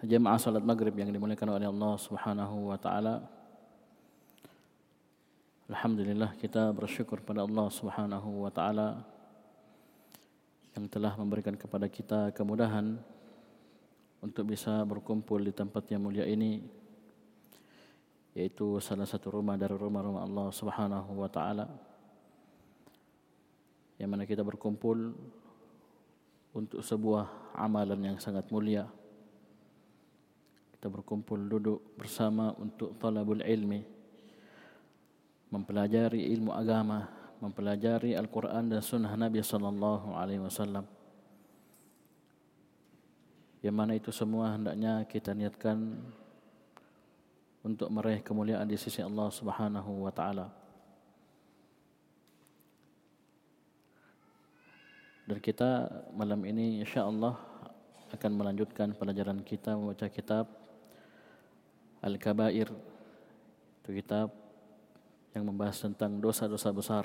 Jemaah salat maghrib yang dimuliakan oleh Allah Subhanahu wa taala. Alhamdulillah kita bersyukur pada Allah Subhanahu wa taala yang telah memberikan kepada kita kemudahan untuk bisa berkumpul di tempat yang mulia ini yaitu salah satu rumah dari rumah-rumah Allah Subhanahu wa taala yang mana kita berkumpul untuk sebuah amalan yang sangat mulia kita berkumpul duduk bersama untuk talabul ilmi mempelajari ilmu agama mempelajari Al-Quran dan Sunnah Nabi Sallallahu Alaihi Wasallam yang mana itu semua hendaknya kita niatkan untuk meraih kemuliaan di sisi Allah Subhanahu wa taala. Dan kita malam ini insya-Allah akan melanjutkan pelajaran kita membaca kitab Al-Kabair itu kitab yang membahas tentang dosa-dosa besar.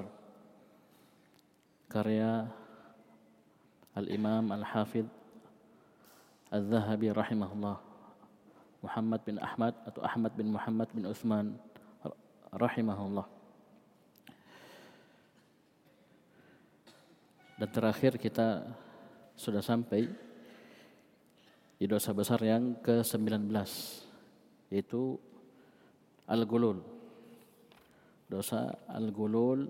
Karya Al-Imam Al-Hafidh Al-Zahabi rahimahullah. Muhammad bin Ahmad atau Ahmad bin Muhammad bin Uthman rahimahullah. Dan terakhir kita sudah sampai di dosa besar yang ke-19 yaitu al-gulul. Dosa al-gulul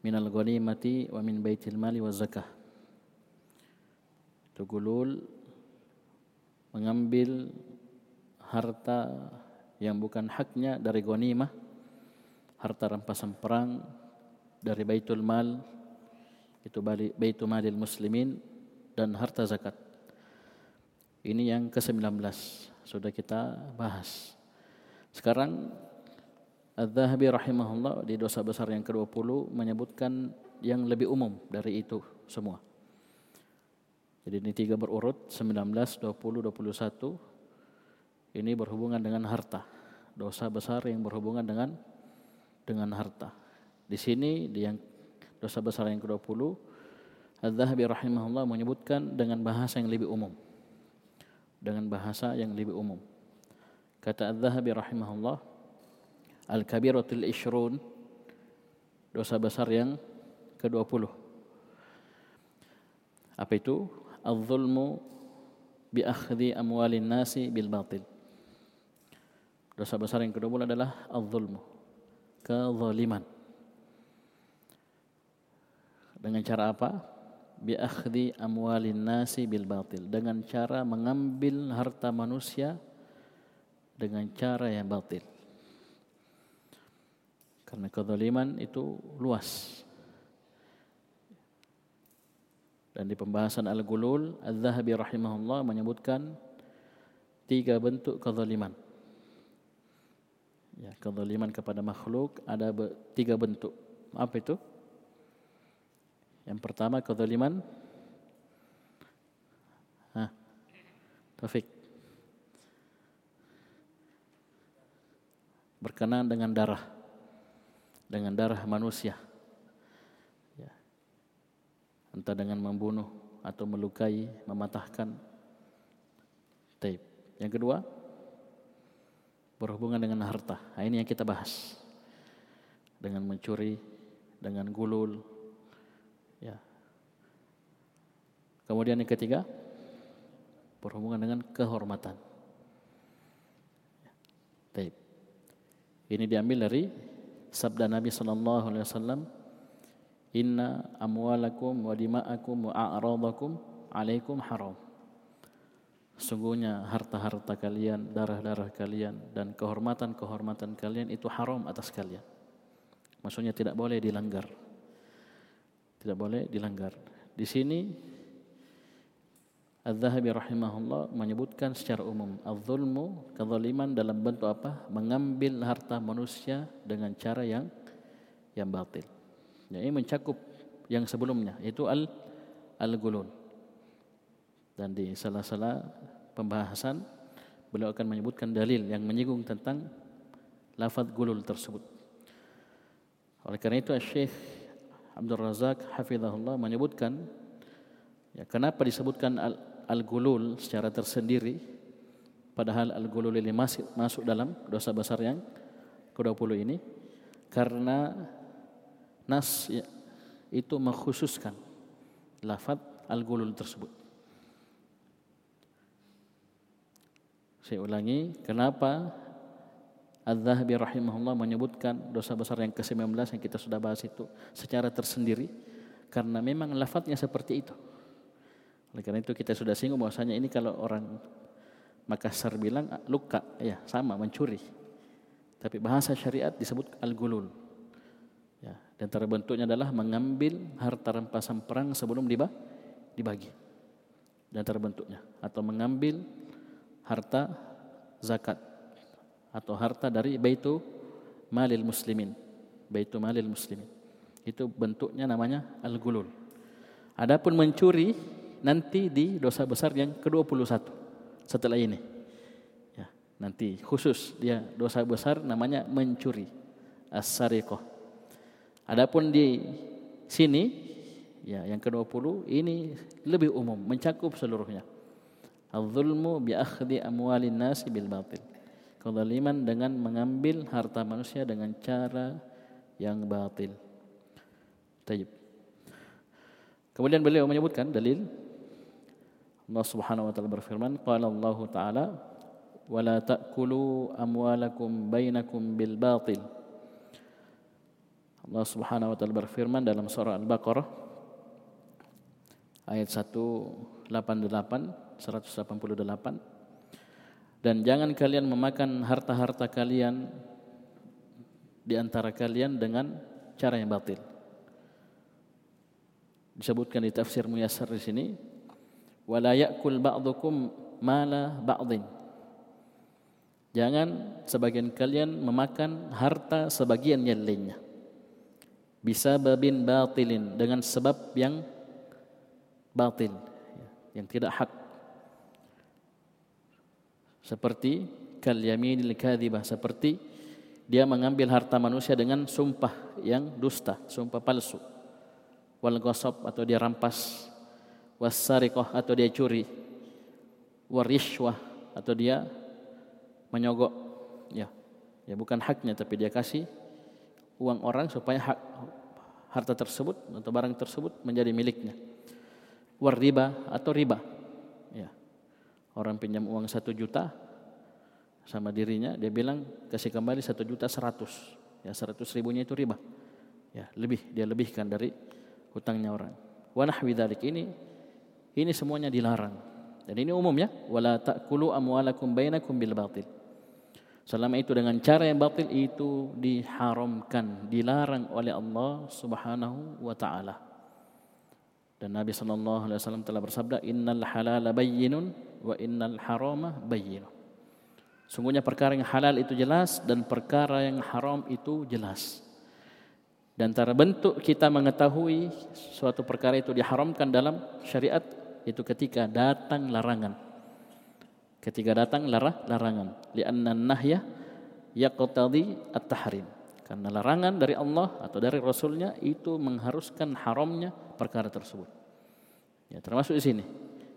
min al-ghanimati wa min baitil mali wa zakah. Itu gulul mengambil harta yang bukan haknya dari ghanimah, harta rampasan perang dari baitul mal itu baitul malil muslimin dan harta zakat. Ini yang ke-19 sudah kita bahas. Sekarang Al-Zahabi rahimahullah di dosa besar yang ke-20 menyebutkan yang lebih umum dari itu semua. Jadi ini tiga berurut 19, 20, 21. Ini berhubungan dengan harta. Dosa besar yang berhubungan dengan dengan harta. Di sini di yang dosa besar yang ke-20 Al-Zahabi rahimahullah menyebutkan dengan bahasa yang lebih umum dengan bahasa yang lebih umum. Kata Az-Zahabi rahimahullah, Al-Kabiratul Ishrun, dosa besar yang ke-20. Apa itu? Al-Zulmu bi amwalin nasi bil batil. Dosa besar yang ke-20 adalah al-zulmu, kezaliman. Dengan cara apa? Bi amwalin nasi bil batil. Dengan cara mengambil harta manusia dengan cara yang batil. Karena kezaliman itu luas. Dan di pembahasan al-gulul az-zahabi rahimahullah menyebutkan tiga bentuk kezaliman. Ya kezaliman kepada makhluk ada tiga bentuk. Apa itu yang pertama kezaliman Hah. Taufik. Berkenaan dengan darah. Dengan darah manusia. Ya. Entah dengan membunuh atau melukai, mematahkan. Taib. Yang kedua, berhubungan dengan harta. Nah, ini yang kita bahas. Dengan mencuri, dengan gulul, Ya. Kemudian yang ketiga berhubungan dengan kehormatan. Taib. Ini diambil dari sabda Nabi sallallahu alaihi wasallam, "Inna amwalakum wa dima'akum wa a'radakum alaikum haram." Sungguhnya harta-harta kalian, darah-darah kalian dan kehormatan-kehormatan kalian itu haram atas kalian. Maksudnya tidak boleh dilanggar. Tidak boleh dilanggar. Di sini Al-Zahabi rahimahullah menyebutkan secara umum al-zulmu kezaliman dalam bentuk apa? Mengambil harta manusia dengan cara yang yang batil. Ya, ini mencakup yang sebelumnya itu al al-gulul. Dan di salah-salah pembahasan beliau akan menyebutkan dalil yang menyinggung tentang lafaz gulul tersebut. Oleh karena itu Syekh Abdul Razak hafizahullah menyebutkan ya kenapa disebutkan al al-gulul secara tersendiri padahal al-gulul ini masih masuk dalam dosa besar yang ke-20 ini karena nas ya, itu mengkhususkan lafaz al-gulul tersebut. Saya ulangi, kenapa Al-Zahabi rahimahullah menyebutkan dosa besar yang ke-19 yang kita sudah bahas itu secara tersendiri karena memang lafadznya seperti itu. Oleh karena itu kita sudah singgung bahwasanya ini kalau orang Makassar bilang ah, luka, ya sama mencuri. Tapi bahasa syariat disebut al-gulul. Ya, dan terbentuknya adalah mengambil harta rampasan perang sebelum dibagi. Dan terbentuknya atau mengambil harta zakat atau harta dari baitu malil muslimin. Baitu malil muslimin. Itu bentuknya namanya al-gulul. Adapun mencuri nanti di dosa besar yang ke-21 setelah ini. Ya, nanti khusus dia dosa besar namanya mencuri. As-sariqah. Adapun di sini ya yang ke-20 ini lebih umum, mencakup seluruhnya. Al-zulmu bi akhdhi amwalin nasi bil batil. Kezaliman dengan mengambil harta manusia dengan cara yang batil. Tayyib. Kemudian beliau menyebutkan dalil Allah Subhanahu wa taala berfirman, qala Allah taala wala ta'kulu amwalakum bainakum bil batil. Allah Subhanahu wa taala berfirman dalam surah Al-Baqarah ayat 188 188 dan jangan kalian memakan harta-harta kalian di antara kalian dengan cara yang batil. Disebutkan di tafsir Muyassar di sini wala ya'kul ba'dukum mala ba'din. Jangan sebagian kalian memakan harta sebagian yang lainnya. Bisa babin batilin dengan sebab yang batil, yang tidak hak. Seperti kal yaminil kadhibah, seperti dia mengambil harta manusia dengan sumpah yang dusta, sumpah palsu. Wal atau dia rampas wasariqah atau dia curi. Warishwah atau dia menyogok. Ya ya bukan haknya tapi dia kasih uang orang supaya hak harta tersebut atau barang tersebut menjadi miliknya. Warriba atau riba. Ya orang pinjam uang satu juta sama dirinya dia bilang kasih kembali satu juta seratus. Ya seratus ribunya itu riba. Ya lebih dia lebihkan dari hutangnya orang. Wanah widalik ini ini semuanya dilarang. Dan ini umum ya. Wala ta'kulu amwalakum bainakum bil batil. Selama itu dengan cara yang batil itu diharamkan, dilarang oleh Allah Subhanahu wa taala. Dan Nabi sallallahu alaihi wasallam telah bersabda, "Innal halala bayyinun wa innal harama bayyinun." Sungguhnya perkara yang halal itu jelas dan perkara yang haram itu jelas. Dan antara bentuk kita mengetahui suatu perkara itu diharamkan dalam syariat itu ketika datang larangan. Ketika datang lara, larangan. Lianna nahya yaqtadi at-tahrim. Karena larangan dari Allah atau dari Rasulnya itu mengharuskan haramnya perkara tersebut. Ya, termasuk di sini.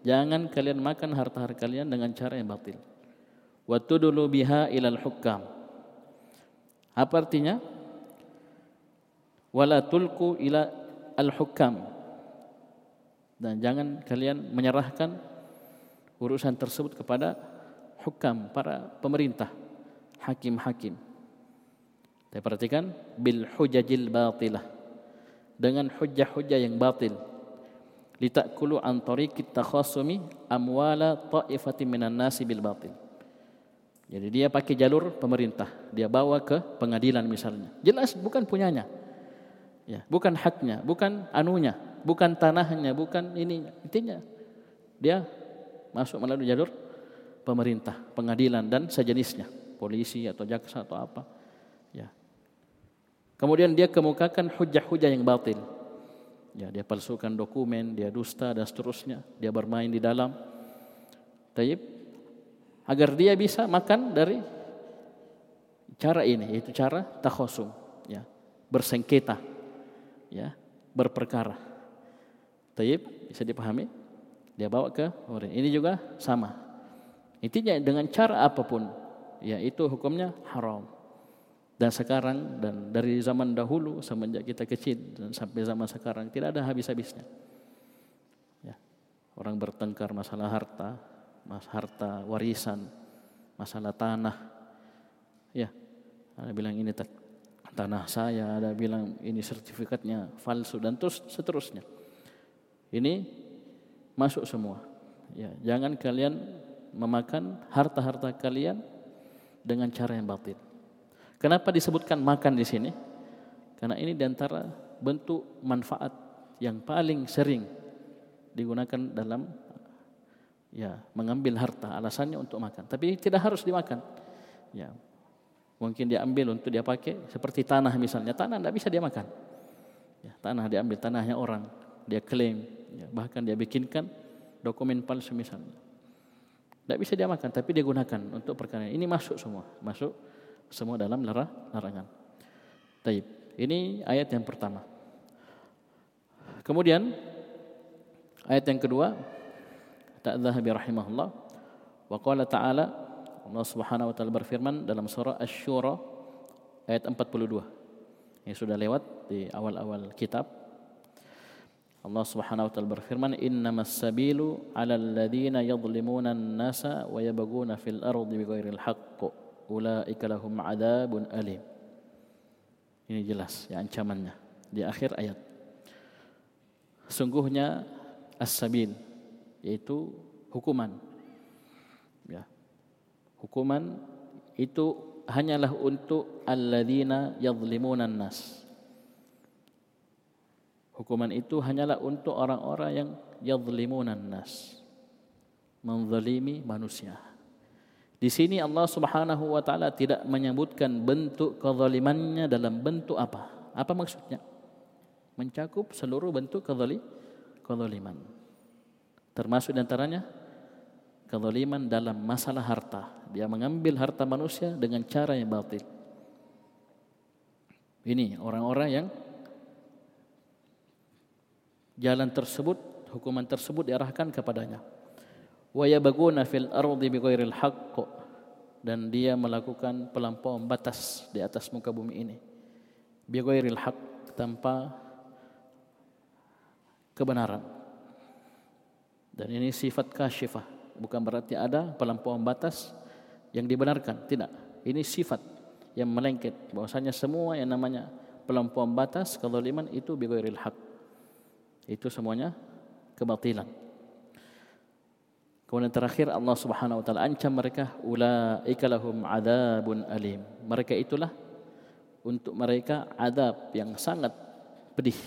Jangan kalian makan harta-harta kalian dengan cara yang batil. Wa tudulu biha ilal hukam. Apa artinya? Wala tulku ila al-hukam dan jangan kalian menyerahkan urusan tersebut kepada hukam para pemerintah hakim-hakim. Tapi perhatikan bil hujajil batilah. Dengan hujah-hujah yang batil. Litakulu an tariqit takhasumi amwala ta'ifati minan nasi bil batil. Jadi dia pakai jalur pemerintah. Dia bawa ke pengadilan misalnya. Jelas bukan punyanya ya bukan haknya bukan anunya bukan tanahnya, bukan ininya. Intinya dia masuk melalui jalur pemerintah, pengadilan dan sejenisnya, polisi atau jaksa atau apa. Ya. Kemudian dia kemukakan hujah-hujah yang batil. Ya, dia palsukan dokumen, dia dusta dan seterusnya, dia bermain di dalam. Taib agar dia bisa makan dari cara ini yaitu cara takhosum, ya, bersengketa, ya, berperkara. Taib bisa dipahami? Dia bawa ke orang. Ini juga sama. Intinya dengan cara apa pun, ya itu hukumnya haram. Dan sekarang dan dari zaman dahulu semenjak kita kecil dan sampai zaman sekarang tidak ada habis-habisnya. Ya. Orang bertengkar masalah harta, mas harta warisan, masalah tanah. Ya. Ada bilang ini tanah saya, ada bilang ini sertifikatnya palsu dan terus seterusnya. Ini masuk semua. Ya, jangan kalian memakan harta-harta kalian dengan cara yang batil. Kenapa disebutkan makan di sini? Karena ini di antara bentuk manfaat yang paling sering digunakan dalam ya mengambil harta alasannya untuk makan tapi tidak harus dimakan ya mungkin dia ambil untuk dia pakai seperti tanah misalnya tanah tidak bisa dia makan ya, tanah diambil tanahnya orang dia klaim ya, bahkan dia bikinkan dokumen palsu misalnya. Tidak bisa dia makan, tapi dia gunakan untuk perkara ini masuk semua, masuk semua dalam larangan. Taib. Ini ayat yang pertama. Kemudian ayat yang kedua, Ta'adzahabi rahimahullah wa qala ta'ala Allah Subhanahu wa taala berfirman dalam surah Asy-Syura ayat 42. Yang sudah lewat di awal-awal kitab Allah Subhanahu wa taala berfirman innamas sabilu 'alal ladzina yadhlimuna an-nasa wa yabghuna fil ardi bighairil haqq ulaika lahum 'adzabun alim. Ini jelas ya ancamannya di akhir ayat. Sungguhnya as-sabil yaitu hukuman. Hukuman itu hanyalah untuk alladzina yadhlimuna an-nas Hukuman itu hanyalah untuk orang-orang yang yadhlimunan nas. Menzalimi manusia. Di sini Allah Subhanahu wa taala tidak menyebutkan bentuk kezalimannya dalam bentuk apa? Apa maksudnya? Mencakup seluruh bentuk kezaliman. Termasuk di antaranya kezaliman dalam masalah harta. Dia mengambil harta manusia dengan cara yang batil. Ini orang-orang yang jalan tersebut, hukuman tersebut diarahkan kepadanya. Wa fil ardi bighairil dan dia melakukan pelampauan batas di atas muka bumi ini. Bighairil haqq tanpa kebenaran. Dan ini sifat kasyifah, bukan berarti ada pelampauan batas yang dibenarkan, tidak. Ini sifat yang melengket bahwasanya semua yang namanya pelampauan batas kezaliman itu bighairil haqq itu semuanya kebatilan. Kemudian terakhir Allah Subhanahu wa taala ancam mereka ulaika lahum adzabun alim. Mereka itulah untuk mereka adab yang sangat pedih.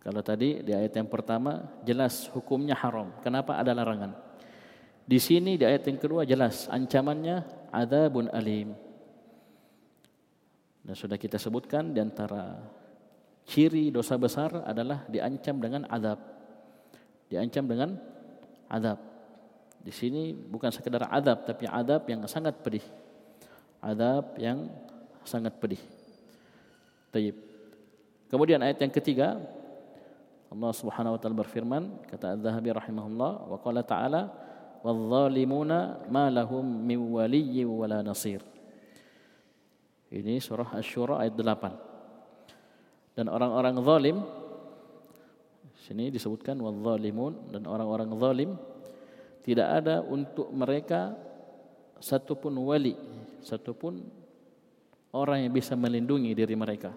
Kalau tadi di ayat yang pertama jelas hukumnya haram. Kenapa ada larangan? Di sini di ayat yang kedua jelas ancamannya adzabun alim. Dan sudah kita sebutkan di antara ciri dosa besar adalah diancam dengan adab. Diancam dengan adab. Di sini bukan sekedar adab tapi adab yang sangat pedih. Adab yang sangat pedih. Taib. Kemudian ayat yang ketiga Allah Subhanahu wa taala berfirman kata Az-Zahabi rahimahullah wa qala ta'ala wadh-dhalimuna ma lahum min waliyyin wala nasir. Ini surah Asy-Syura ayat 8 dan orang-orang zalim sini disebutkan wadzalimun dan orang-orang zalim tidak ada untuk mereka satupun wali satupun orang yang bisa melindungi diri mereka.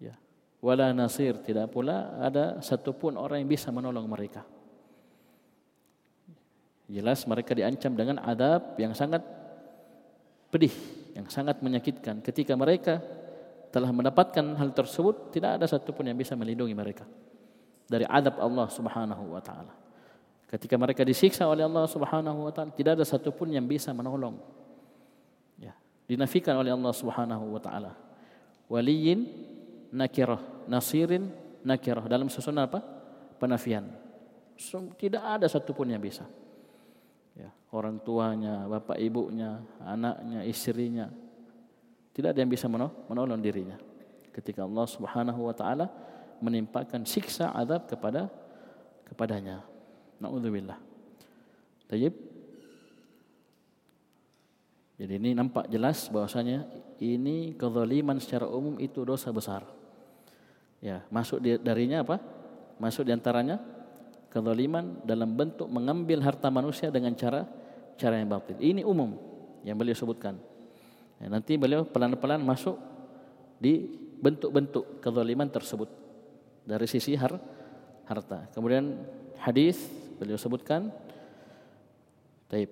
Ya. Wala nasir tidak pula ada satupun orang yang bisa menolong mereka jelas mereka diancam dengan adab yang sangat pedih yang sangat menyakitkan ketika mereka telah mendapatkan hal tersebut tidak ada satupun yang bisa melindungi mereka dari adab Allah Subhanahu wa taala. Ketika mereka disiksa oleh Allah Subhanahu wa taala, tidak ada satupun yang bisa menolong. Ya, dinafikan oleh Allah Subhanahu wa taala. Waliyin nakirah, nasirin nakirah dalam susunan apa? Penafian. Tidak ada satupun yang bisa. Ya, orang tuanya, bapak ibunya, anaknya, istrinya, tidak ada yang bisa menolong dirinya. Ketika Allah Subhanahu wa taala menimpakan siksa azab kepada kepadanya. Nauzubillah. Tayyib. Jadi ini nampak jelas bahwasanya ini kezaliman secara umum itu dosa besar. Ya, masuk darinya apa? Masuk di antaranya kezaliman dalam bentuk mengambil harta manusia dengan cara cara yang batil. Ini umum yang beliau sebutkan. Ya, nanti beliau pelan-pelan masuk di bentuk-bentuk kezaliman tersebut dari sisi har harta. Kemudian hadis beliau sebutkan taib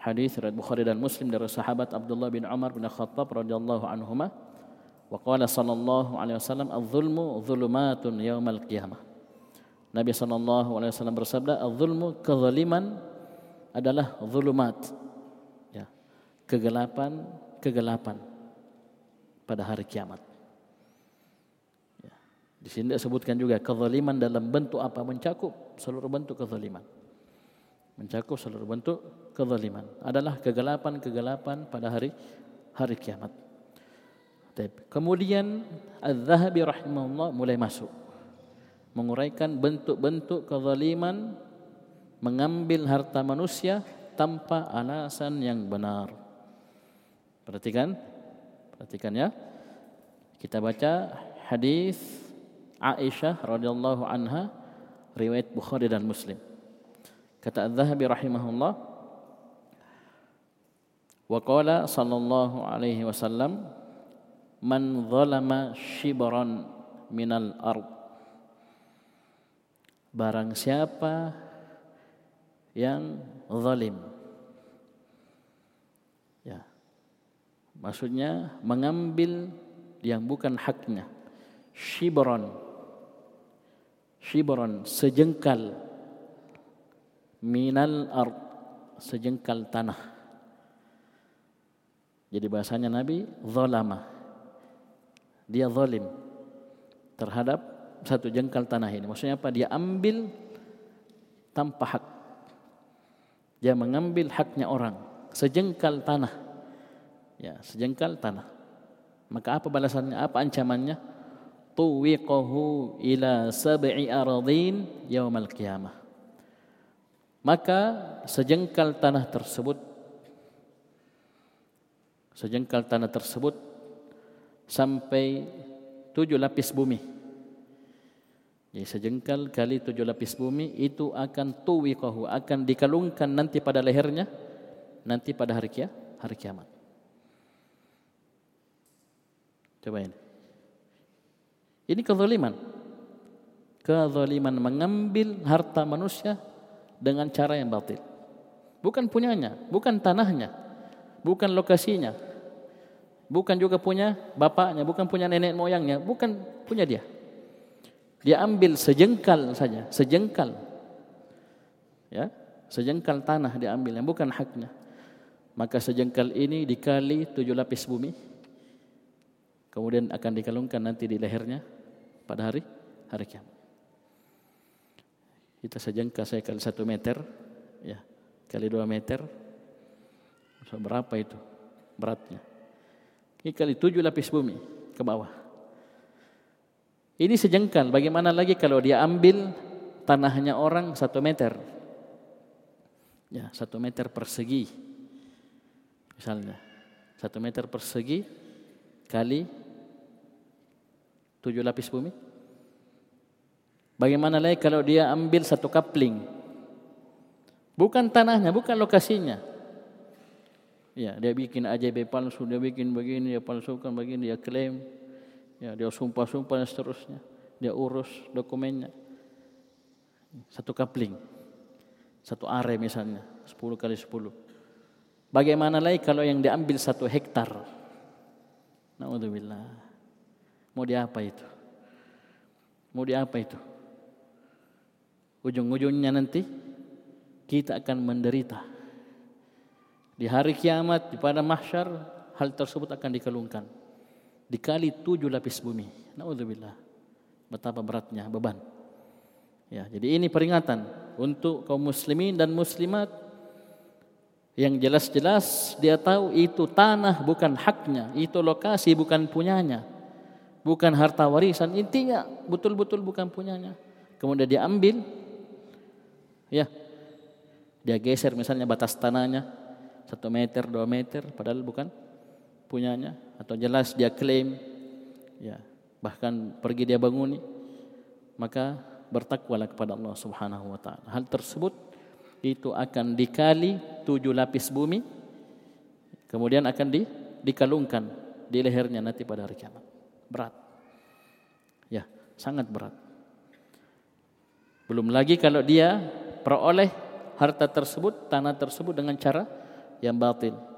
hadis riwayat Bukhari dan Muslim dari sahabat Abdullah bin Umar bin Khattab radhiyallahu anhuma wa qala sallallahu alaihi wasallam adz-zulmu dzulumatun yaumal qiyamah Nabi wasallam bersabda adz-zulmu kezaliman adalah zulumat ya kegelapan kegelapan pada hari kiamat. Ya. Di sini disebutkan juga kezaliman dalam bentuk apa mencakup seluruh bentuk kezaliman. Mencakup seluruh bentuk kezaliman adalah kegelapan-kegelapan pada hari hari kiamat. Kemudian Az-Zahabi rahimahullah mulai masuk menguraikan bentuk-bentuk kezaliman mengambil harta manusia tanpa alasan yang benar. Perhatikan. Perhatikan ya. Kita baca hadis Aisyah radhiyallahu anha riwayat Bukhari dan Muslim. Kata Az-Zahabi rahimahullah wa qala sallallahu alaihi wasallam man zalama shibran minal ard barang siapa yang zalim Maksudnya mengambil yang bukan haknya. Shibron. Shibron sejengkal minal ard sejengkal tanah. Jadi bahasanya Nabi zalama. Dia zalim terhadap satu jengkal tanah ini. Maksudnya apa? Dia ambil tanpa hak. Dia mengambil haknya orang. Sejengkal tanah. Ya sejengkal tanah. Maka apa balasannya? Apa ancamannya? Tuwiqahu ila sab'i aradin yaumal qiyamah. Maka sejengkal tanah tersebut sejengkal tanah tersebut sampai tujuh lapis bumi jadi sejengkal kali tujuh lapis bumi itu akan tuwiqahu akan dikalungkan nanti pada lehernya nanti pada hari kia, hari kiamat Coba ini. Ini kezaliman. Kezaliman mengambil harta manusia dengan cara yang batil. Bukan punyanya, bukan tanahnya, bukan lokasinya, bukan juga punya bapaknya, bukan punya nenek moyangnya, bukan punya dia. Dia ambil sejengkal saja, sejengkal. Ya, sejengkal tanah dia ambil yang bukan haknya. Maka sejengkal ini dikali tujuh lapis bumi, kemudian akan dikalungkan nanti di lehernya pada hari hari kiamat. Kita sejengkal saya kali satu meter, ya kali dua meter, berapa itu beratnya? Ini kali tujuh lapis bumi ke bawah. Ini sejengkal. Bagaimana lagi kalau dia ambil tanahnya orang satu meter, ya satu meter persegi, misalnya satu meter persegi kali tujuh lapis bumi? Bagaimana lagi kalau dia ambil satu kapling? Bukan tanahnya, bukan lokasinya. Ya, dia bikin AJB palsu, dia bikin begini, dia palsukan begini, dia klaim. Ya, dia sumpah-sumpah dan seterusnya. Dia urus dokumennya. Satu kapling. Satu are misalnya, sepuluh kali sepuluh. Bagaimana lagi kalau yang diambil satu hektar? Naudzubillah. Mau diapa itu? Mau diapa itu? ujung-ujungnya nanti kita akan menderita. Di hari kiamat, di pada mahsyar, hal tersebut akan dikelungkan. Dikali tujuh lapis bumi. Na'udzubillah. Betapa beratnya beban. Ya, jadi ini peringatan untuk kaum muslimin dan muslimat yang jelas-jelas dia tahu itu tanah bukan haknya, itu lokasi bukan punyanya, bukan harta warisan, intinya betul-betul bukan punyanya. Kemudian dia ambil, ya, dia geser misalnya batas tanahnya satu meter, dua meter, padahal bukan punyanya, atau jelas dia klaim, ya, bahkan pergi dia banguni, maka bertakwalah kepada Allah Subhanahu Wa Taala. Hal tersebut itu akan dikali tujuh lapis bumi kemudian akan di, dikalungkan di lehernya nanti pada hari kiamat. Berat. Ya sangat berat. Belum lagi kalau dia peroleh harta tersebut tanah tersebut dengan cara yang batil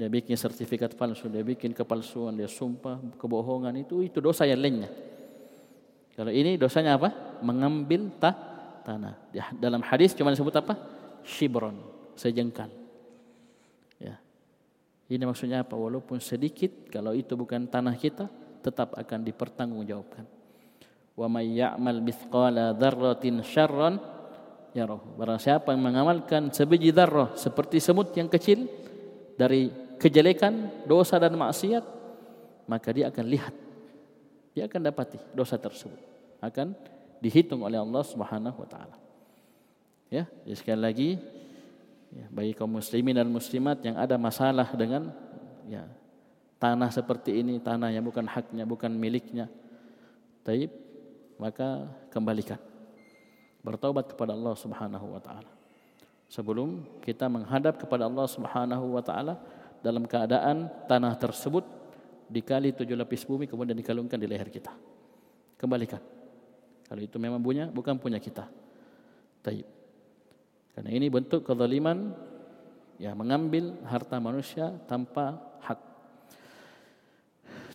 dia bikin sertifikat palsu dia bikin kepalsuan dia sumpah kebohongan itu itu dosa yang lainnya kalau ini dosanya apa mengambil tah tanah. Dalam hadis cuma disebut apa? Shibron, sejengkal. Ya. Ini maksudnya apa? Walaupun sedikit, kalau itu bukan tanah kita, tetap akan dipertanggungjawabkan. Wa may ya'mal mithqala dzarratin syarran yarahu. Barang siapa yang mengamalkan sebiji dzarrah seperti semut yang kecil dari kejelekan, dosa dan maksiat, maka dia akan lihat. Dia akan dapati dosa tersebut. Akan dihitung oleh Allah Subhanahu wa taala. Ya, jadi sekali lagi ya, bagi kaum muslimin dan muslimat yang ada masalah dengan ya tanah seperti ini, tanah yang bukan haknya, bukan miliknya. Taib, maka kembalikan. Bertaubat kepada Allah Subhanahu wa taala. Sebelum kita menghadap kepada Allah Subhanahu wa taala dalam keadaan tanah tersebut dikali tujuh lapis bumi kemudian dikalungkan di leher kita. Kembalikan. Kalau itu memang punya, bukan punya kita. Taib. Karena ini bentuk kezaliman ya mengambil harta manusia tanpa hak.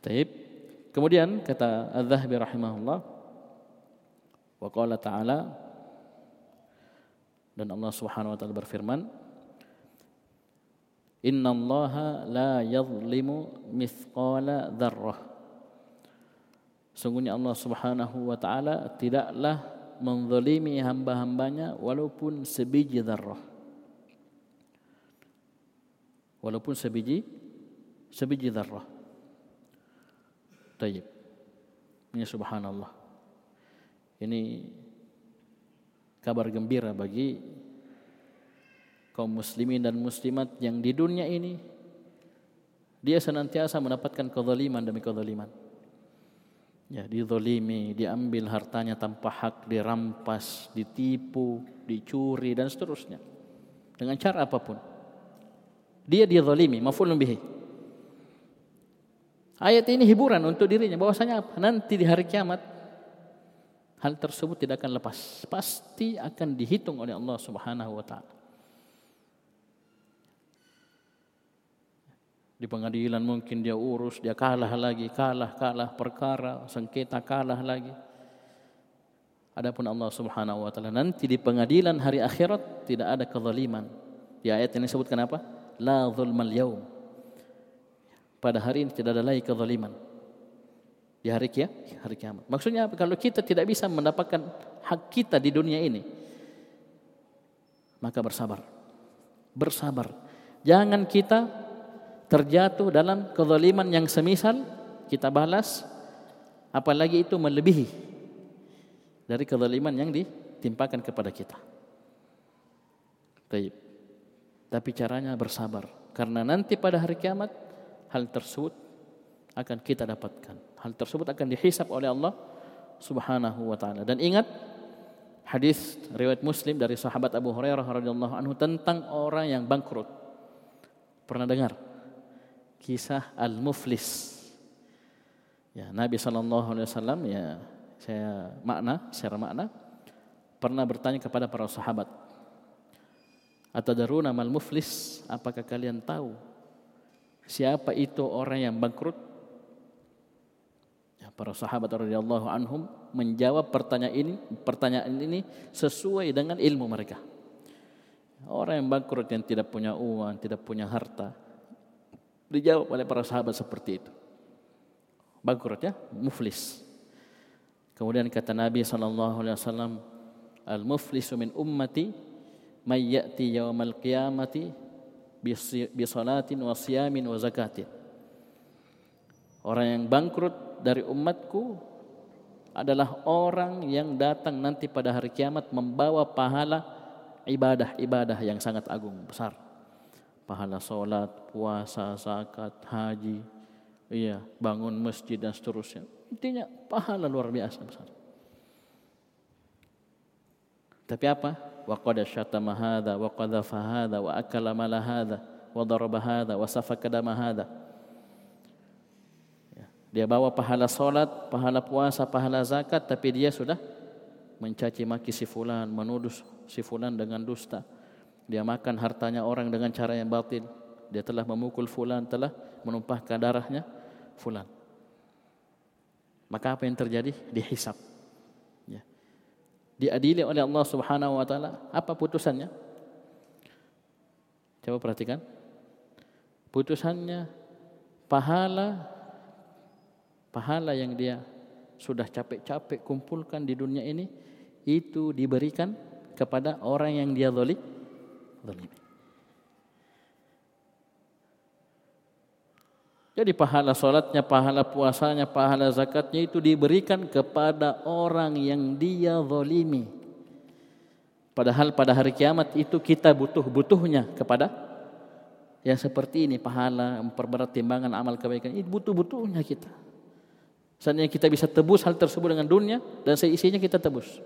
Taib. Kemudian kata Az-Zahabi rahimahullah wa qala ta'ala dan Allah Subhanahu wa taala berfirman Inna Allah la yadhlimu mithqala dzarrah Sungguhnya Allah Subhanahu wa taala tidaklah menzalimi hamba-hambanya walaupun sebiji zarrah. Walaupun sebiji sebiji zarrah. Tayyib. Ini subhanallah. Ini kabar gembira bagi kaum muslimin dan muslimat yang di dunia ini dia senantiasa mendapatkan kezaliman demi kezaliman ya dizolimi, diambil hartanya tanpa hak, dirampas, ditipu, dicuri dan seterusnya. Dengan cara apa pun. Dia dizolimi, maf'ulun bihi. Ayat ini hiburan untuk dirinya bahwasanya apa? Nanti di hari kiamat hal tersebut tidak akan lepas. Pasti akan dihitung oleh Allah Subhanahu wa taala. Di pengadilan mungkin dia urus, dia kalah lagi, kalah, kalah perkara, sengketa kalah lagi. Adapun Allah Subhanahu wa taala nanti di pengadilan hari akhirat tidak ada kezaliman. Di ayat ini sebutkan apa? La zulmal yaum. Pada hari ini tidak ada lagi kezaliman. Di hari kia, hari kiamat. Maksudnya apa? Kalau kita tidak bisa mendapatkan hak kita di dunia ini, maka bersabar. Bersabar. Jangan kita terjatuh dalam kezaliman yang semisal kita balas apalagi itu melebihi dari kezaliman yang ditimpakan kepada kita. Taib. Tapi caranya bersabar karena nanti pada hari kiamat hal tersebut akan kita dapatkan. Hal tersebut akan dihisap oleh Allah Subhanahu wa taala. Dan ingat hadis riwayat Muslim dari sahabat Abu Hurairah radhiyallahu anhu tentang orang yang bangkrut. Pernah dengar? Kisah al-muflis. Ya, Nabi sallallahu alaihi wasallam ya saya makna secara makna pernah bertanya kepada para sahabat Atadaruna mal muflis apakah kalian tahu siapa itu orang yang bangkrut? Ya, para sahabat radhiyallahu anhum menjawab pertanyaan ini pertanyaan ini sesuai dengan ilmu mereka. Orang yang bangkrut yang tidak punya uang, tidak punya harta, dijawab oleh para sahabat seperti itu. Bangkrut ya, muflis. Kemudian kata Nabi sallallahu alaihi wasallam, "Al-muflisu min ummati may ya'ti yaumal qiyamati bi salatin wa siyamin wa zakatin." Orang yang bangkrut dari umatku adalah orang yang datang nanti pada hari kiamat membawa pahala ibadah-ibadah yang sangat agung besar. Pahala solat, puasa, zakat, haji, iya, bangun masjid dan seterusnya. Intinya pahala luar biasa besar. Tapi apa? Wa qad syatama hadza wa qadhafa hadza wa akala mala hadza wa daraba hadza wa safaka dama hadza. Ya, dia bawa pahala solat, pahala puasa, pahala zakat, tapi dia sudah mencaci maki si fulan, menuduh si fulan dengan dusta. Dia makan hartanya orang dengan cara yang batil. Dia telah memukul fulan, telah menumpahkan darahnya fulan. Maka apa yang terjadi? Dihisap. Ya. Diadili oleh Allah Subhanahu wa taala. Apa putusannya? Coba perhatikan. Putusannya pahala pahala yang dia sudah capek-capek kumpulkan di dunia ini itu diberikan kepada orang yang dia zalim zalim. Jadi pahala solatnya, pahala puasanya, pahala zakatnya itu diberikan kepada orang yang dia zalimi. Padahal pada hari kiamat itu kita butuh-butuhnya kepada yang seperti ini pahala memperberat timbangan amal kebaikan itu butuh-butuhnya kita. Seandainya kita bisa tebus hal tersebut dengan dunia dan seisinya kita tebus.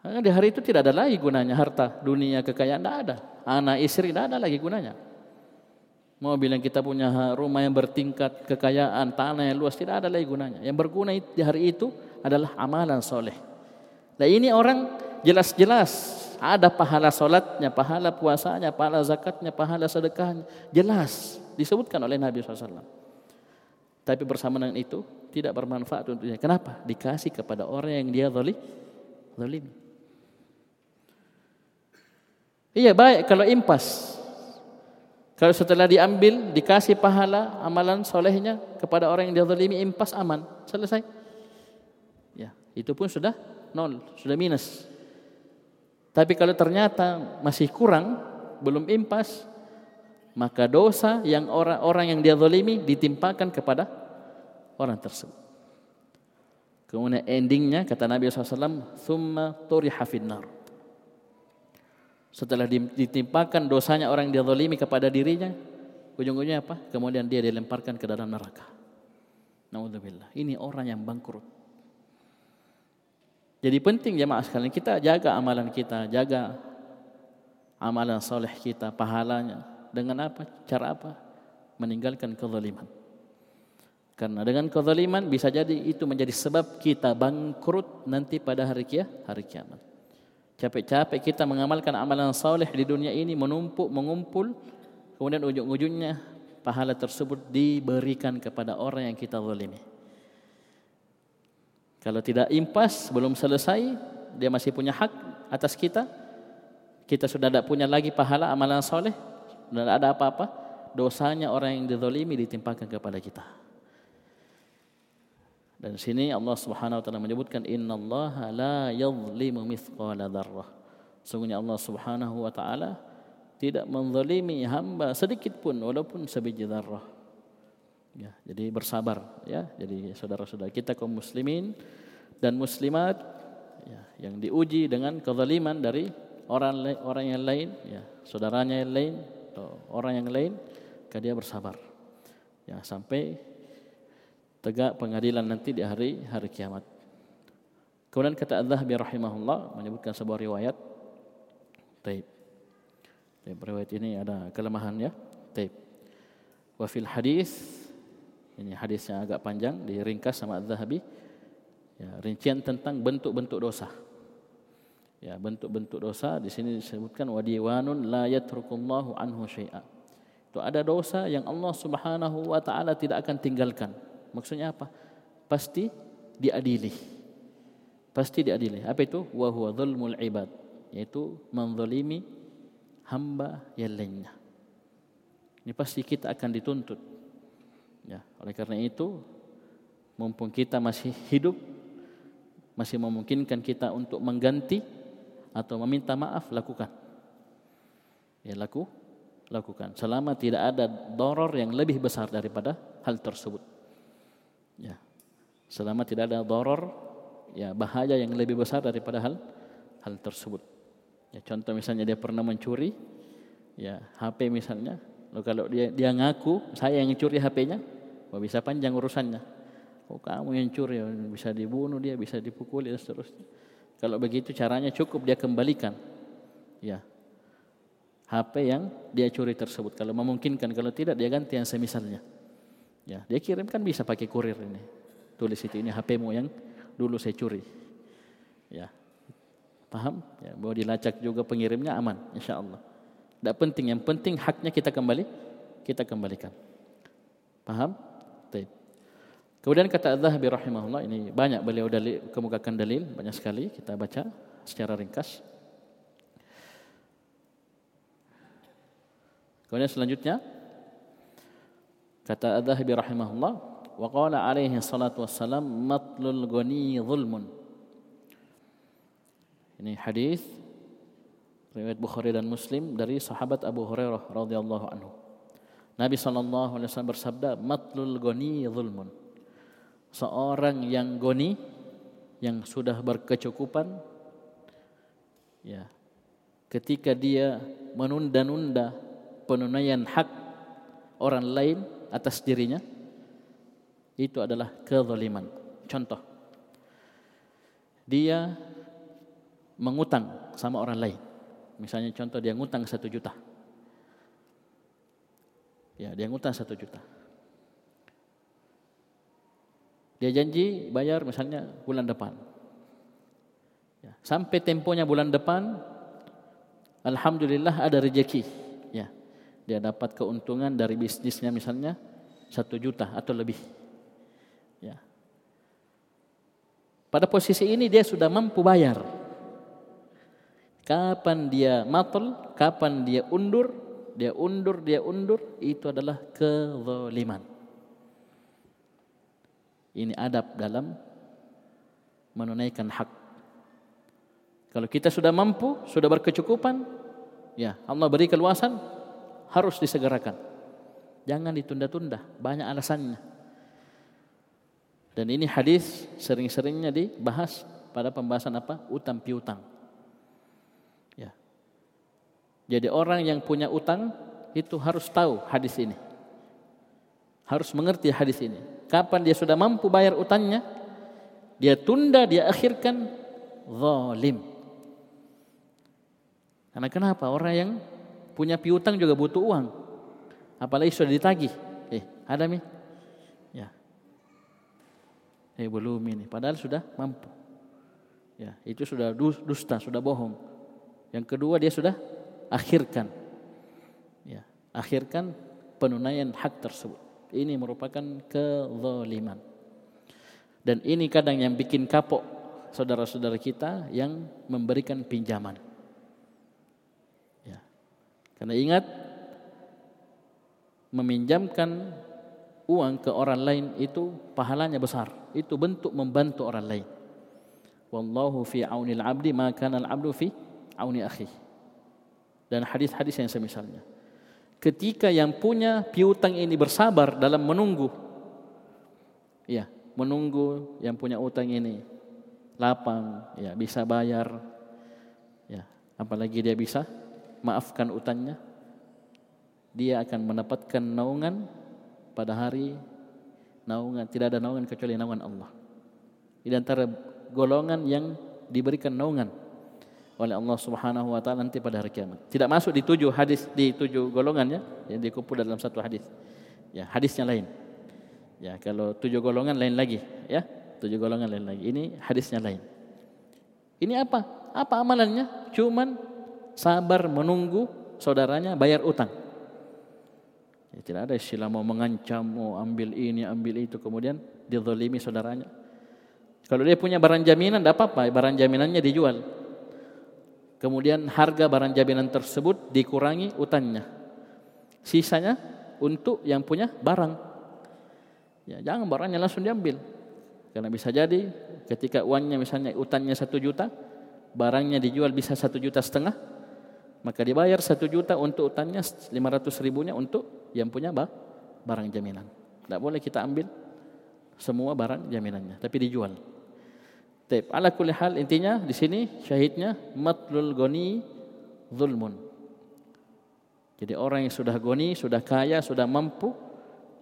Di hari itu tidak ada lagi gunanya harta, dunia, kekayaan, tidak ada. Anak, istri, tidak ada lagi gunanya. Mau bilang kita punya rumah yang bertingkat, kekayaan, tanah yang luas, tidak ada lagi gunanya. Yang berguna di hari itu adalah amalan soleh. Nah ini orang jelas-jelas ada pahala solatnya, pahala puasanya, pahala zakatnya, pahala sedekahnya. Jelas disebutkan oleh Nabi SAW. Tapi bersama dengan itu tidak bermanfaat untuknya. Kenapa? Dikasih kepada orang yang dia zalim. Iya baik kalau impas. Kalau setelah diambil, dikasih pahala amalan solehnya kepada orang yang dia zalimi, impas aman. Selesai. Ya, itu pun sudah nol, sudah minus. Tapi kalau ternyata masih kurang, belum impas, maka dosa yang orang-orang yang dia zalimi ditimpakan kepada orang tersebut. Kemudian endingnya kata Nabi SAW, "Thumma turiha finnar." Setelah ditimpakan dosanya orang yang dia zalimi kepada dirinya, ujung-ujungnya apa? Kemudian dia dilemparkan ke dalam neraka. Nauzubillah. Ini orang yang bangkrut. Jadi penting jemaah sekalian kita jaga amalan kita, jaga amalan soleh kita, pahalanya. Dengan apa? Cara apa? Meninggalkan kezaliman. Karena dengan kezaliman bisa jadi itu menjadi sebab kita bangkrut nanti pada hari kia, hari kiamat. Capek-capek kita mengamalkan amalan saleh di dunia ini menumpuk, mengumpul, kemudian ujung-ujungnya pahala tersebut diberikan kepada orang yang kita zalimi. Kalau tidak impas, belum selesai, dia masih punya hak atas kita. Kita sudah tidak punya lagi pahala amalan saleh, sudah ada apa-apa, dosanya orang yang dizalimi ditimpakan kepada kita. Dan sini Allah Subhanahu wa taala menyebutkan innallaha la yadhlimu mithqala dzarrah. Sungguhnya Allah Subhanahu wa taala tidak menzalimi hamba sedikit pun walaupun sebiji dzarrah. Ya, jadi bersabar ya. Jadi saudara-saudara kita kaum muslimin dan muslimat ya, yang diuji dengan kezaliman dari orang orang yang lain ya, saudaranya yang lain atau orang yang lain, maka dia bersabar. Ya, sampai tegak pengadilan nanti di hari hari kiamat. Kemudian kata Az-Zahabi rahimahullah menyebutkan sebuah riwayat. Taib. Taib riwayat ini ada kelemahan ya. Taib. Wa fil hadis ini hadisnya agak panjang diringkas sama Az-Zahabi. Ya, rincian tentang bentuk-bentuk dosa. Ya, bentuk-bentuk dosa di sini disebutkan wa diwanun la yatrukullahu anhu syai'a. Itu ada dosa yang Allah Subhanahu wa taala tidak akan tinggalkan Maksudnya apa? Pasti diadili. Pasti diadili. Apa itu? Wa huwa dzulmul ibad, yaitu menzalimi hamba yang lainnya. Ini pasti kita akan dituntut. Ya, oleh karena itu mumpung kita masih hidup masih memungkinkan kita untuk mengganti atau meminta maaf lakukan. Ya laku lakukan selama tidak ada doror yang lebih besar daripada hal tersebut. Ya. Selama tidak ada doror ya bahaya yang lebih besar daripada hal hal tersebut. Ya contoh misalnya dia pernah mencuri ya HP misalnya, Lalu kalau dia dia ngaku saya yang curi HP-nya, bisa panjang urusannya. Oh kamu yang curi bisa dibunuh dia, bisa dipukuli dan seterusnya. Kalau begitu caranya cukup dia kembalikan. Ya, HP yang dia curi tersebut. Kalau memungkinkan, kalau tidak dia ganti yang semisalnya. Ya, dia kirim kan bisa pakai kurir ini. Tulis itu ini HPmu yang dulu saya curi. Ya, paham? Ya, bahwa dilacak juga pengirimnya aman, insya Allah. Tidak penting, yang penting haknya kita kembali, kita kembalikan. Paham? Taib. Kemudian kata Az-Zahabi rahimahullah ini banyak beliau dalil, kemukakan dalil banyak sekali kita baca secara ringkas. Kemudian selanjutnya kata Adz-Dzahabi rahimahullah wa qala alaihi salatu wassalam matlul ghani zulmun. Ini hadis riwayat Bukhari dan Muslim dari sahabat Abu Hurairah radhiyallahu anhu. Nabi sallallahu alaihi wasallam bersabda matlul ghani zulmun. Seorang yang goni yang sudah berkecukupan ya ketika dia menunda-nunda penunaian hak orang lain atas dirinya itu adalah kezaliman. Contoh, dia mengutang sama orang lain. Misalnya contoh dia ngutang satu juta. Ya, dia ngutang satu juta. Dia janji bayar misalnya bulan depan. Ya, sampai temponya bulan depan, Alhamdulillah ada rezeki. Dia dapat keuntungan dari bisnisnya misalnya satu juta atau lebih. Ya. Pada posisi ini dia sudah mampu bayar. Kapan dia matul, kapan dia undur, dia undur, dia undur, itu adalah kezaliman. Ini adab dalam menunaikan hak. Kalau kita sudah mampu, sudah berkecukupan, ya Allah beri keluasan, harus disegerakan. Jangan ditunda-tunda, banyak alasannya. Dan ini hadis sering-seringnya dibahas pada pembahasan apa? Utang piutang. Ya. Jadi orang yang punya utang itu harus tahu hadis ini. Harus mengerti hadis ini. Kapan dia sudah mampu bayar utangnya, dia tunda, dia akhirkan zalim. Karena kenapa? Orang yang punya piutang juga butuh uang. Apalagi sudah ditagih. Eh, ada mi? Ya. Eh, belum ini. Padahal sudah mampu. Ya, itu sudah dusta, sudah bohong. Yang kedua dia sudah akhirkan. Ya, akhirkan penunaian hak tersebut. Ini merupakan kezaliman. Dan ini kadang yang bikin kapok saudara-saudara kita yang memberikan pinjaman. Karena ingat meminjamkan uang ke orang lain itu pahalanya besar. Itu bentuk membantu orang lain. Wallahu fi aunil abdi ma kana al abdu fi auni akhi. Dan hadis-hadis yang semisalnya. Ketika yang punya piutang ini bersabar dalam menunggu ya, menunggu yang punya utang ini lapang, ya bisa bayar, ya apalagi dia bisa maafkan utangnya, dia akan mendapatkan naungan pada hari naungan tidak ada naungan kecuali naungan Allah. Di antara golongan yang diberikan naungan oleh Allah Subhanahu wa taala nanti pada hari kiamat. Tidak masuk di tujuh hadis di tujuh golongannya yang dikumpul dalam satu hadis. Ya, hadisnya lain. Ya, kalau tujuh golongan lain lagi, ya. Tujuh golongan lain lagi. Ini hadisnya lain. Ini apa? Apa amalannya? Cuman sabar menunggu saudaranya bayar utang. Ya, tidak ada istilah mau mengancam, mau ambil ini, ambil itu, kemudian dizalimi saudaranya. Kalau dia punya barang jaminan, tidak apa-apa, barang jaminannya dijual. Kemudian harga barang jaminan tersebut dikurangi utangnya. Sisanya untuk yang punya barang. Ya, jangan barangnya langsung diambil. Karena bisa jadi ketika uangnya misalnya utangnya satu juta, barangnya dijual bisa satu juta setengah, maka dibayar satu juta untuk utangnya lima ratus ribunya untuk yang punya barang jaminan. Tidak boleh kita ambil semua barang jaminannya, tapi dijual. Taib. Ala kulli hal intinya di sini syahidnya matlul goni zulmun. Jadi orang yang sudah goni, sudah kaya, sudah mampu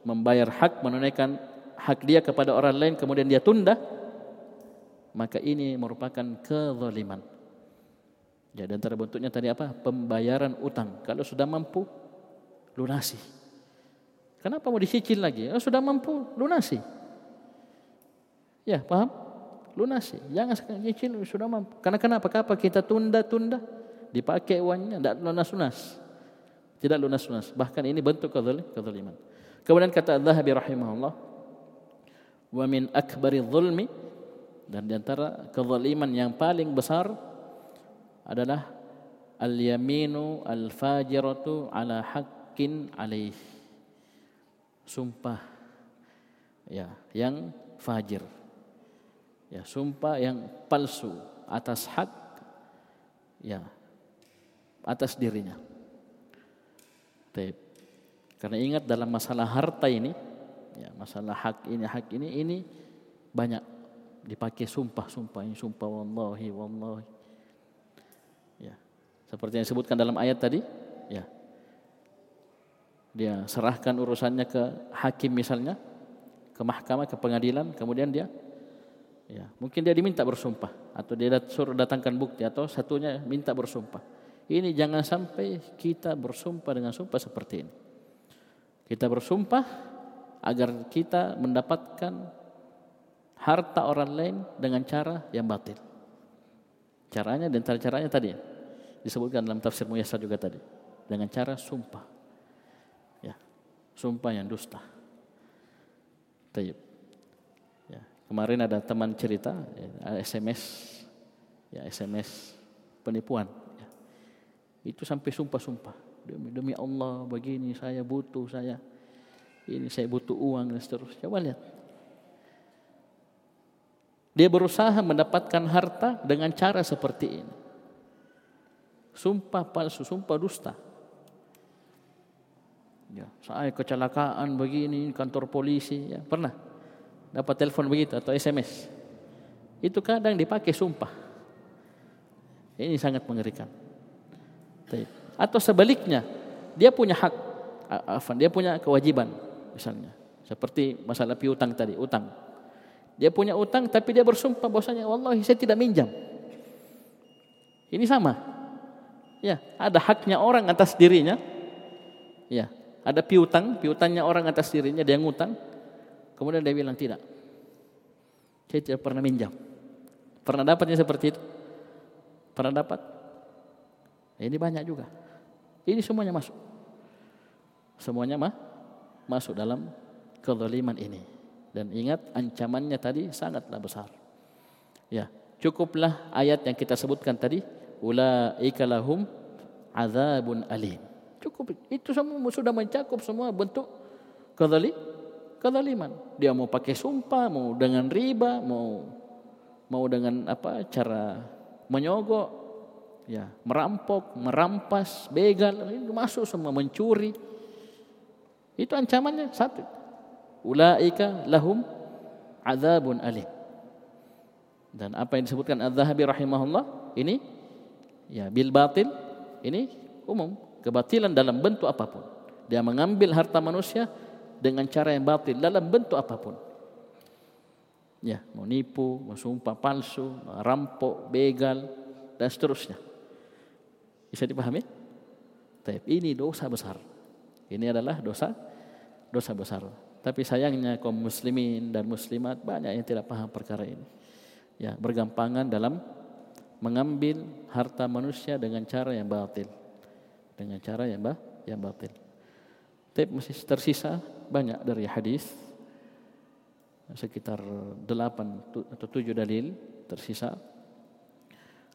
membayar hak, menunaikan hak dia kepada orang lain kemudian dia tunda, maka ini merupakan kezaliman. Ya, dan antara bentuknya tadi apa? Pembayaran utang. Kalau sudah mampu, lunasi. Kenapa mau dicicil lagi? Kalau sudah mampu, lunasi. Ya, paham? lunasi. Jangan cicil sudah mampu. Karena kenapa? Kenapa kita tunda-tunda? Dipakai uangnya, tidak lunas-lunas. Tidak lunas-lunas. Bahkan ini bentuk kezaliman. Kemudian kata Al-Zahabi rahimahullah, wa min akbari zulmi dan di antara kezaliman yang paling besar adalah al-yaminu al-fajiratu ala haqqin alaih. Sumpah ya, yang fajir ya sumpah yang palsu atas hak ya atas dirinya. Taib. Karena ingat dalam masalah harta ini, ya masalah hak ini hak ini ini banyak dipakai sumpah-sumpah ini sumpah wallahi wallahi. Ya. Seperti yang disebutkan dalam ayat tadi, ya. Dia serahkan urusannya ke hakim misalnya, ke mahkamah, ke pengadilan, kemudian dia Ya, mungkin dia diminta bersumpah atau dia suruh datangkan bukti atau satunya minta bersumpah. Ini jangan sampai kita bersumpah dengan sumpah seperti ini. Kita bersumpah agar kita mendapatkan harta orang lain dengan cara yang batil. Caranya dan cara caranya tadi ya, disebutkan dalam tafsir Muyassar juga tadi dengan cara sumpah. Ya, sumpah yang dusta. Tayyib. Kemarin ada teman cerita SMS ya SMS penipuan ya. Itu sampai sumpah-sumpah demi demi Allah begini saya butuh saya ini saya butuh uang dan seterusnya. Coba lihat. Dia berusaha mendapatkan harta dengan cara seperti ini. Sumpah palsu, sumpah dusta. Ya, saya kecelakaan begini kantor polisi ya, pernah dapat telepon begitu atau SMS. Itu kadang dipakai sumpah. Ini sangat mengerikan. Atau sebaliknya, dia punya hak, dia punya kewajiban misalnya. Seperti masalah piutang tadi, utang. Dia punya utang tapi dia bersumpah bahwasanya wallahi saya tidak minjam. Ini sama. Ya, ada haknya orang atas dirinya. Ya, ada piutang, piutangnya orang atas dirinya dia ngutang. Kemudian dia bilang tidak. Saya tidak pernah minjam. Pernah dapatnya seperti itu? Pernah dapat? Ini banyak juga. Ini semuanya masuk. Semuanya mah masuk dalam kezaliman ini. Dan ingat ancamannya tadi sangatlah besar. Ya, cukuplah ayat yang kita sebutkan tadi, ulaika lahum azabun alim. Cukup itu semua sudah mencakup semua bentuk kezaliman kezaliman. Dia mau pakai sumpah, mau dengan riba, mau mau dengan apa cara menyogok, ya merampok, merampas, begal, masuk semua mencuri. Itu ancamannya satu. Ulaika lahum azabun alim. Dan apa yang disebutkan Az-Zahabi rahimahullah ini ya bil batil ini umum kebatilan dalam bentuk apa pun. Dia mengambil harta manusia dengan cara yang batil dalam bentuk apa pun. Ya, mau nipu, mau sumpah palsu, rampok, begal, dan seterusnya. Bisa dipahami? Tapi ini dosa besar. Ini adalah dosa dosa besar. Tapi sayangnya kaum muslimin dan muslimat banyak yang tidak paham perkara ini. Ya, bergampangan dalam mengambil harta manusia dengan cara yang batil. Dengan cara yang bah, yang batil. Tapi masih tersisa banyak dari hadis sekitar delapan atau tujuh dalil tersisa.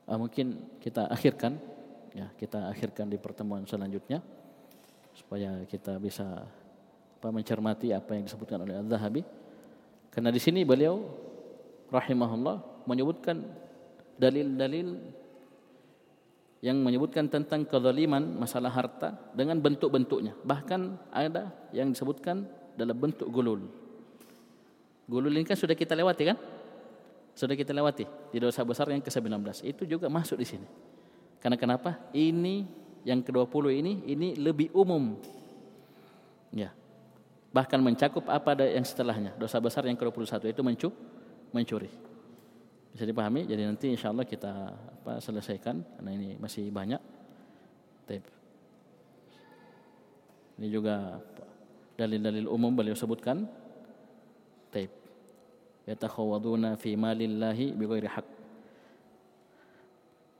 Uh, mungkin kita akhirkan, ya kita akhirkan di pertemuan selanjutnya supaya kita bisa mencermati apa yang disebutkan oleh Al-Zahabi. Karena di sini beliau rahimahullah menyebutkan dalil-dalil yang menyebutkan tentang kezaliman masalah harta dengan bentuk-bentuknya. Bahkan ada yang disebutkan dalam bentuk gulul. Gulul ini kan sudah kita lewati kan? Sudah kita lewati di dosa besar yang ke-19. Itu juga masuk di sini. Karena kenapa? Ini yang ke-20 ini ini lebih umum. Ya. Bahkan mencakup apa yang setelahnya. Dosa besar yang ke-21 itu mencu mencuri. Bisa dipahami? Jadi nanti insya Allah kita apa, selesaikan karena ini masih banyak. Tape. Ini juga dalil-dalil umum beliau sebutkan. Tape. Yatakhawaduna fi malillahi bighairi haq.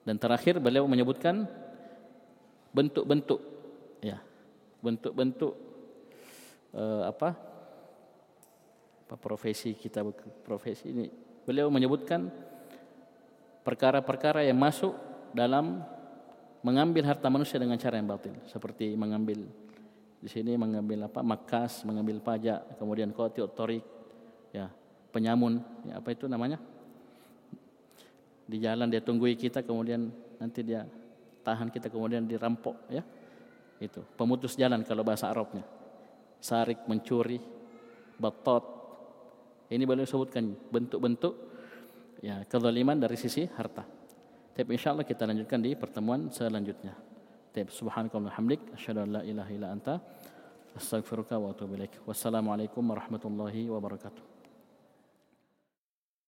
Dan terakhir beliau menyebutkan bentuk-bentuk ya. Bentuk-bentuk uh, apa? apa profesi kita profesi ini. Beliau menyebutkan perkara-perkara yang masuk dalam mengambil harta manusia dengan cara yang batil. Seperti mengambil di sini mengambil apa makas mengambil pajak kemudian qati otorik ya penyamun ya, apa itu namanya? Di jalan dia tunggui kita kemudian nanti dia tahan kita kemudian dirampok ya. Itu pemutus jalan kalau bahasa Arabnya sarik mencuri batot ini beliau sebutkan bentuk-bentuk ya kezaliman dari sisi harta. Tapi insyaallah kita lanjutkan di pertemuan selanjutnya. Tapi subhanakallahumma hamdik asyhadu an la ilaha illa anta astaghfiruka wa atubu ilaik. Wassalamualaikum warahmatullahi wabarakatuh.